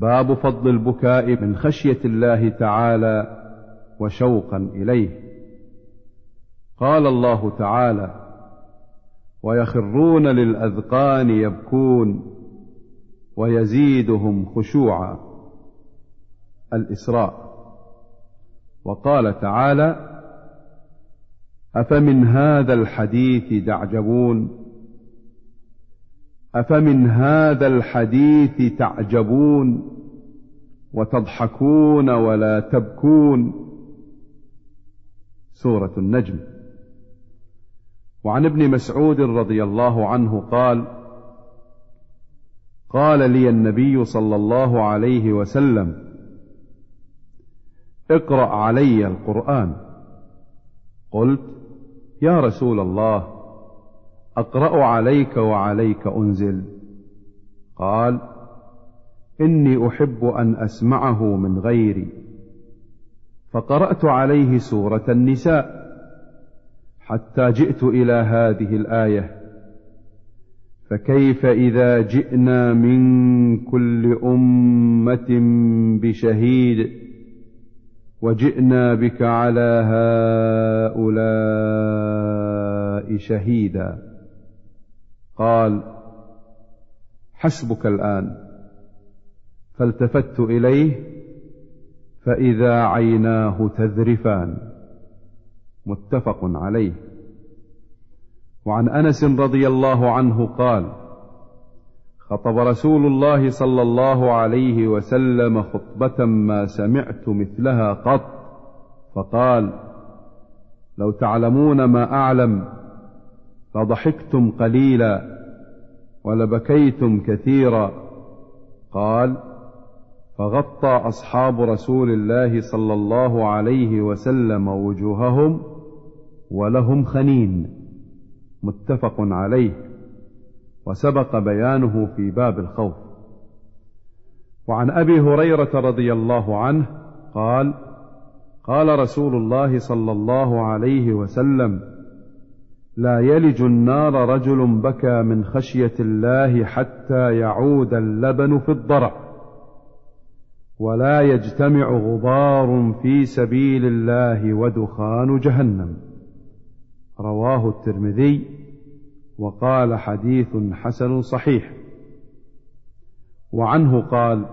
باب فضل البكاء من خشية الله تعالى وشوقا إليه. قال الله تعالى ويخرون للأذقان يبكون ويزيدهم خشوعا. الإسراء. وقال تعالى أفمن هذا الحديث تعجبون؟ أفمن هذا الحديث تعجبون وتضحكون ولا تبكون؟ سورة النجم. وعن ابن مسعود رضي الله عنه قال قال لي النبي صلى الله عليه وسلم اقرأ علي القرآن. قلت يا رسول الله أقرأ عليك وعليك أنزل. قال إني أحب أن أسمعه من غيري. فقرأت عليه سورة النساء حتى جئت إلى هذه الآية. فكيف إذا جئنا من كل أمة بشهيد وجئنا بك على هؤلاء شهيدا. قال حسبك الآن. فالتفت إليه فإذا عيناه تذرفان. متفق عليه. وعن أنس رضي الله عنه قال خطب رسول الله صلى الله عليه وسلم خطبة ما سمعت مثلها قط. فقال لو تعلمون ما أعلم لضحكتم قليلا ولبكيتم كثيرا. قال فغطى أصحاب رسول الله صلى الله عليه وسلم وجوههم ولهم خنين. متفق عليه. وسبق بيانه في باب الخوف. وعن أبي هريرة رضي الله عنه قال قال رسول الله صلى الله عليه وسلم لا يلج النار رجل بكى من خشية الله حتى يعود اللبن في الضرع. ولا يجتمع غبار في سبيل الله ودخان جهنم. رواه الترمذي وقال حديث حسن صحيح. وعنه قال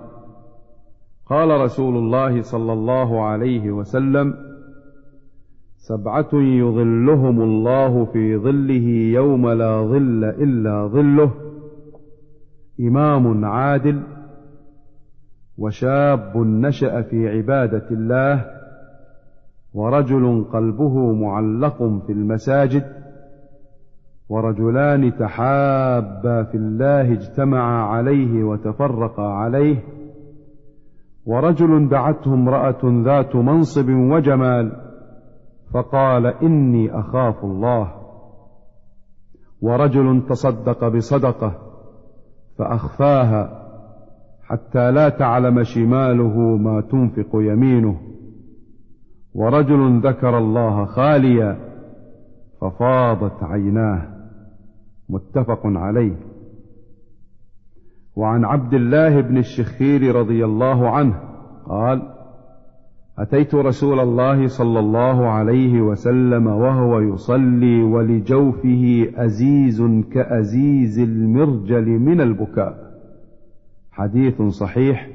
قال رسول الله صلى الله عليه وسلم سبعة يظلهم الله في ظله يوم لا ظل إلا ظله. إمام عادل وشاب نشأ في عبادة الله ورجل قلبه معلق في المساجد ورجلان تحابا في الله اجتمعا عليه وتفرقا عليه. ورجل دعته امرأة ذات منصب وجمال فقال إني أخاف الله. ورجل تصدق بصدقة فأخفاها حتى لا تعلم شماله ما تنفق يمينه. ورجل ذكر الله خاليا ففاضت عيناه. متفق عليه. وعن عبد الله بن الشخير رضي الله عنه قال أتيت رسول الله صلى الله عليه وسلم وهو يصلي ولجوفه أزيز كأزيز المرجل من البكاء. حديث صحيح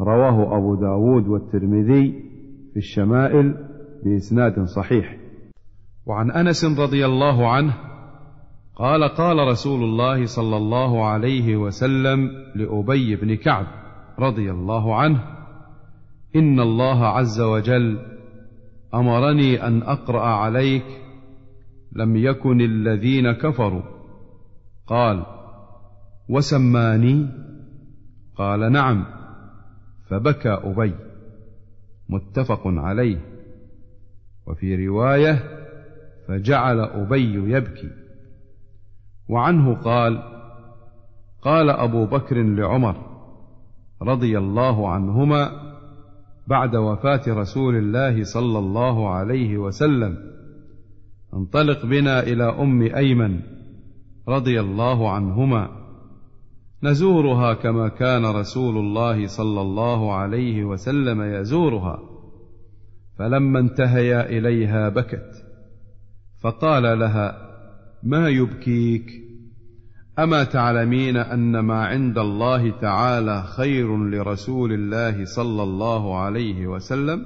رواه أبو داود والترمذي في الشمائل بإسناد صحيح. وعن أنس رضي الله عنه قال قال رسول الله صلى الله عليه وسلم لأبي بن كعب رضي الله عنه إن الله عز وجل أمرني أن أقرأ عليك لم يكن الذين كفروا. قال وسماني؟ قال نعم. فبكى أبي. متفق عليه. وفي رواية فجعل أبي يبكي. وعنه قال قال أبو بكر لعمر رضي الله عنهما بعد وفاة رسول الله صلى الله عليه وسلم. انطلق بنا إلى أم أيمن رضي الله عنهما. نزورها كما كان رسول الله صلى الله عليه وسلم يزورها. فلما انتهيا إليها بكت. فقال لها ما يبكيك؟ اما تعلمين أن ما عند الله تعالى خير لرسول الله صلى الله عليه وسلم؟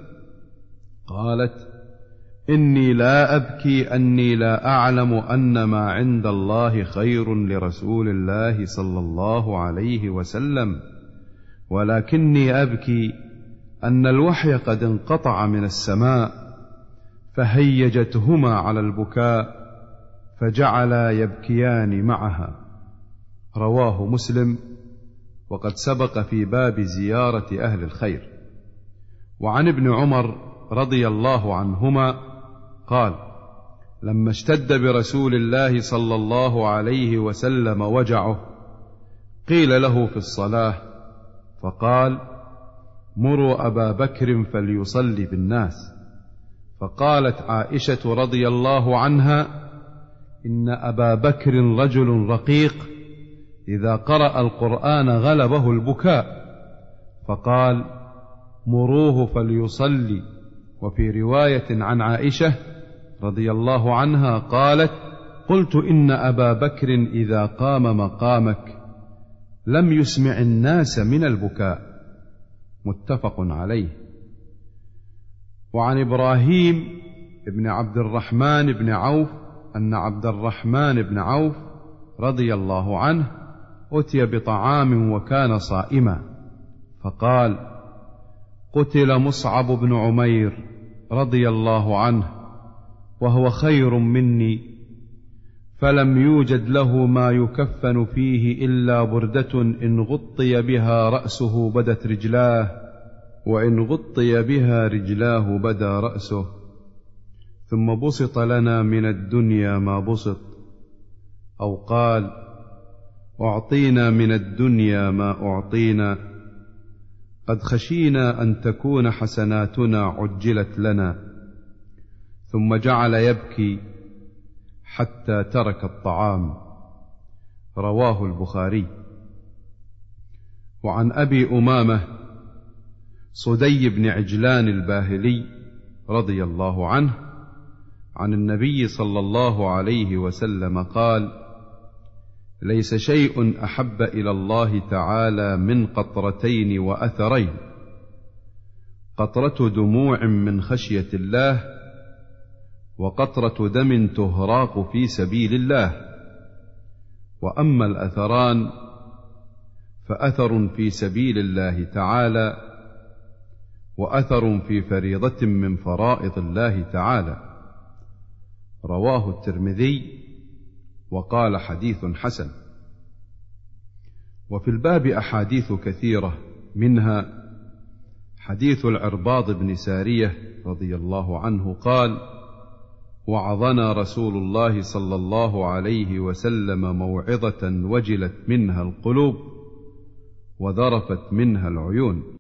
قالت إني لا أبكي أني لا أعلم أن ما عند الله خير لرسول الله صلى الله عليه وسلم. ولكني أبكي أن الوحي قد انقطع من السماء فهيجتهما على البكاء فجعلا يبكيان معها. رواه مسلم وقد سبق في باب زيارة أهل الخير. وعن ابن عمر رضي الله عنهما قال لما اشتد برسول الله صلى الله عليه وسلم وجعه قيل له في الصلاة فقال مروا أبا بكر فليصلي بالناس. فقالت عائشة رضي الله عنها إن أبا بكر رجل رقيق إذا قرأ القرآن غلبه البكاء فقال مروه فليصلي. وفي رواية عن عائشة رضي الله عنها قالت قلت إن أبا بكر إذا قام مقامك لم يسمع الناس من البكاء. متفق عليه. وعن إبراهيم بن عبد الرحمن بن عوف أن عبد الرحمن بن عوف رضي الله عنه أتي بطعام وكان صائما. فقال قتل مصعب بن عمير رضي الله عنه وهو خير مني فلم يوجد له ما يكفن فيه إلا بردة إن غطي بها رأسه بدت رجلاه وإن غطي بها رجلاه بدا رأسه. ثم بسط لنا من الدنيا ما بسط. أو قال أعطينا من الدنيا ما أعطينا. قد خشينا أن تكون حسناتنا عجلت لنا. ثم جعل يبكي حتى ترك الطعام. رواه البخاري. وعن أبي أمامة صدي بن عجلان الباهلي رضي الله عنه عن النبي صلى الله عليه وسلم قال ليس شيء أحب إلى الله تعالى من قطرتين وأثرين. قطرة دموع من خشية الله وقطرة دم تهراق في سبيل الله. وأما الأثران فأثر في سبيل الله تعالى وأثر في فريضة من فرائض الله تعالى. رواه الترمذي وقال حديث حسن. وفي الباب أحاديث كثيرة منها حديث العرباض بن سارية رضي الله عنه قال: وعظنا رسول الله صلى الله عليه وسلم موعظة وجلت منها القلوب وذرفت منها العيون.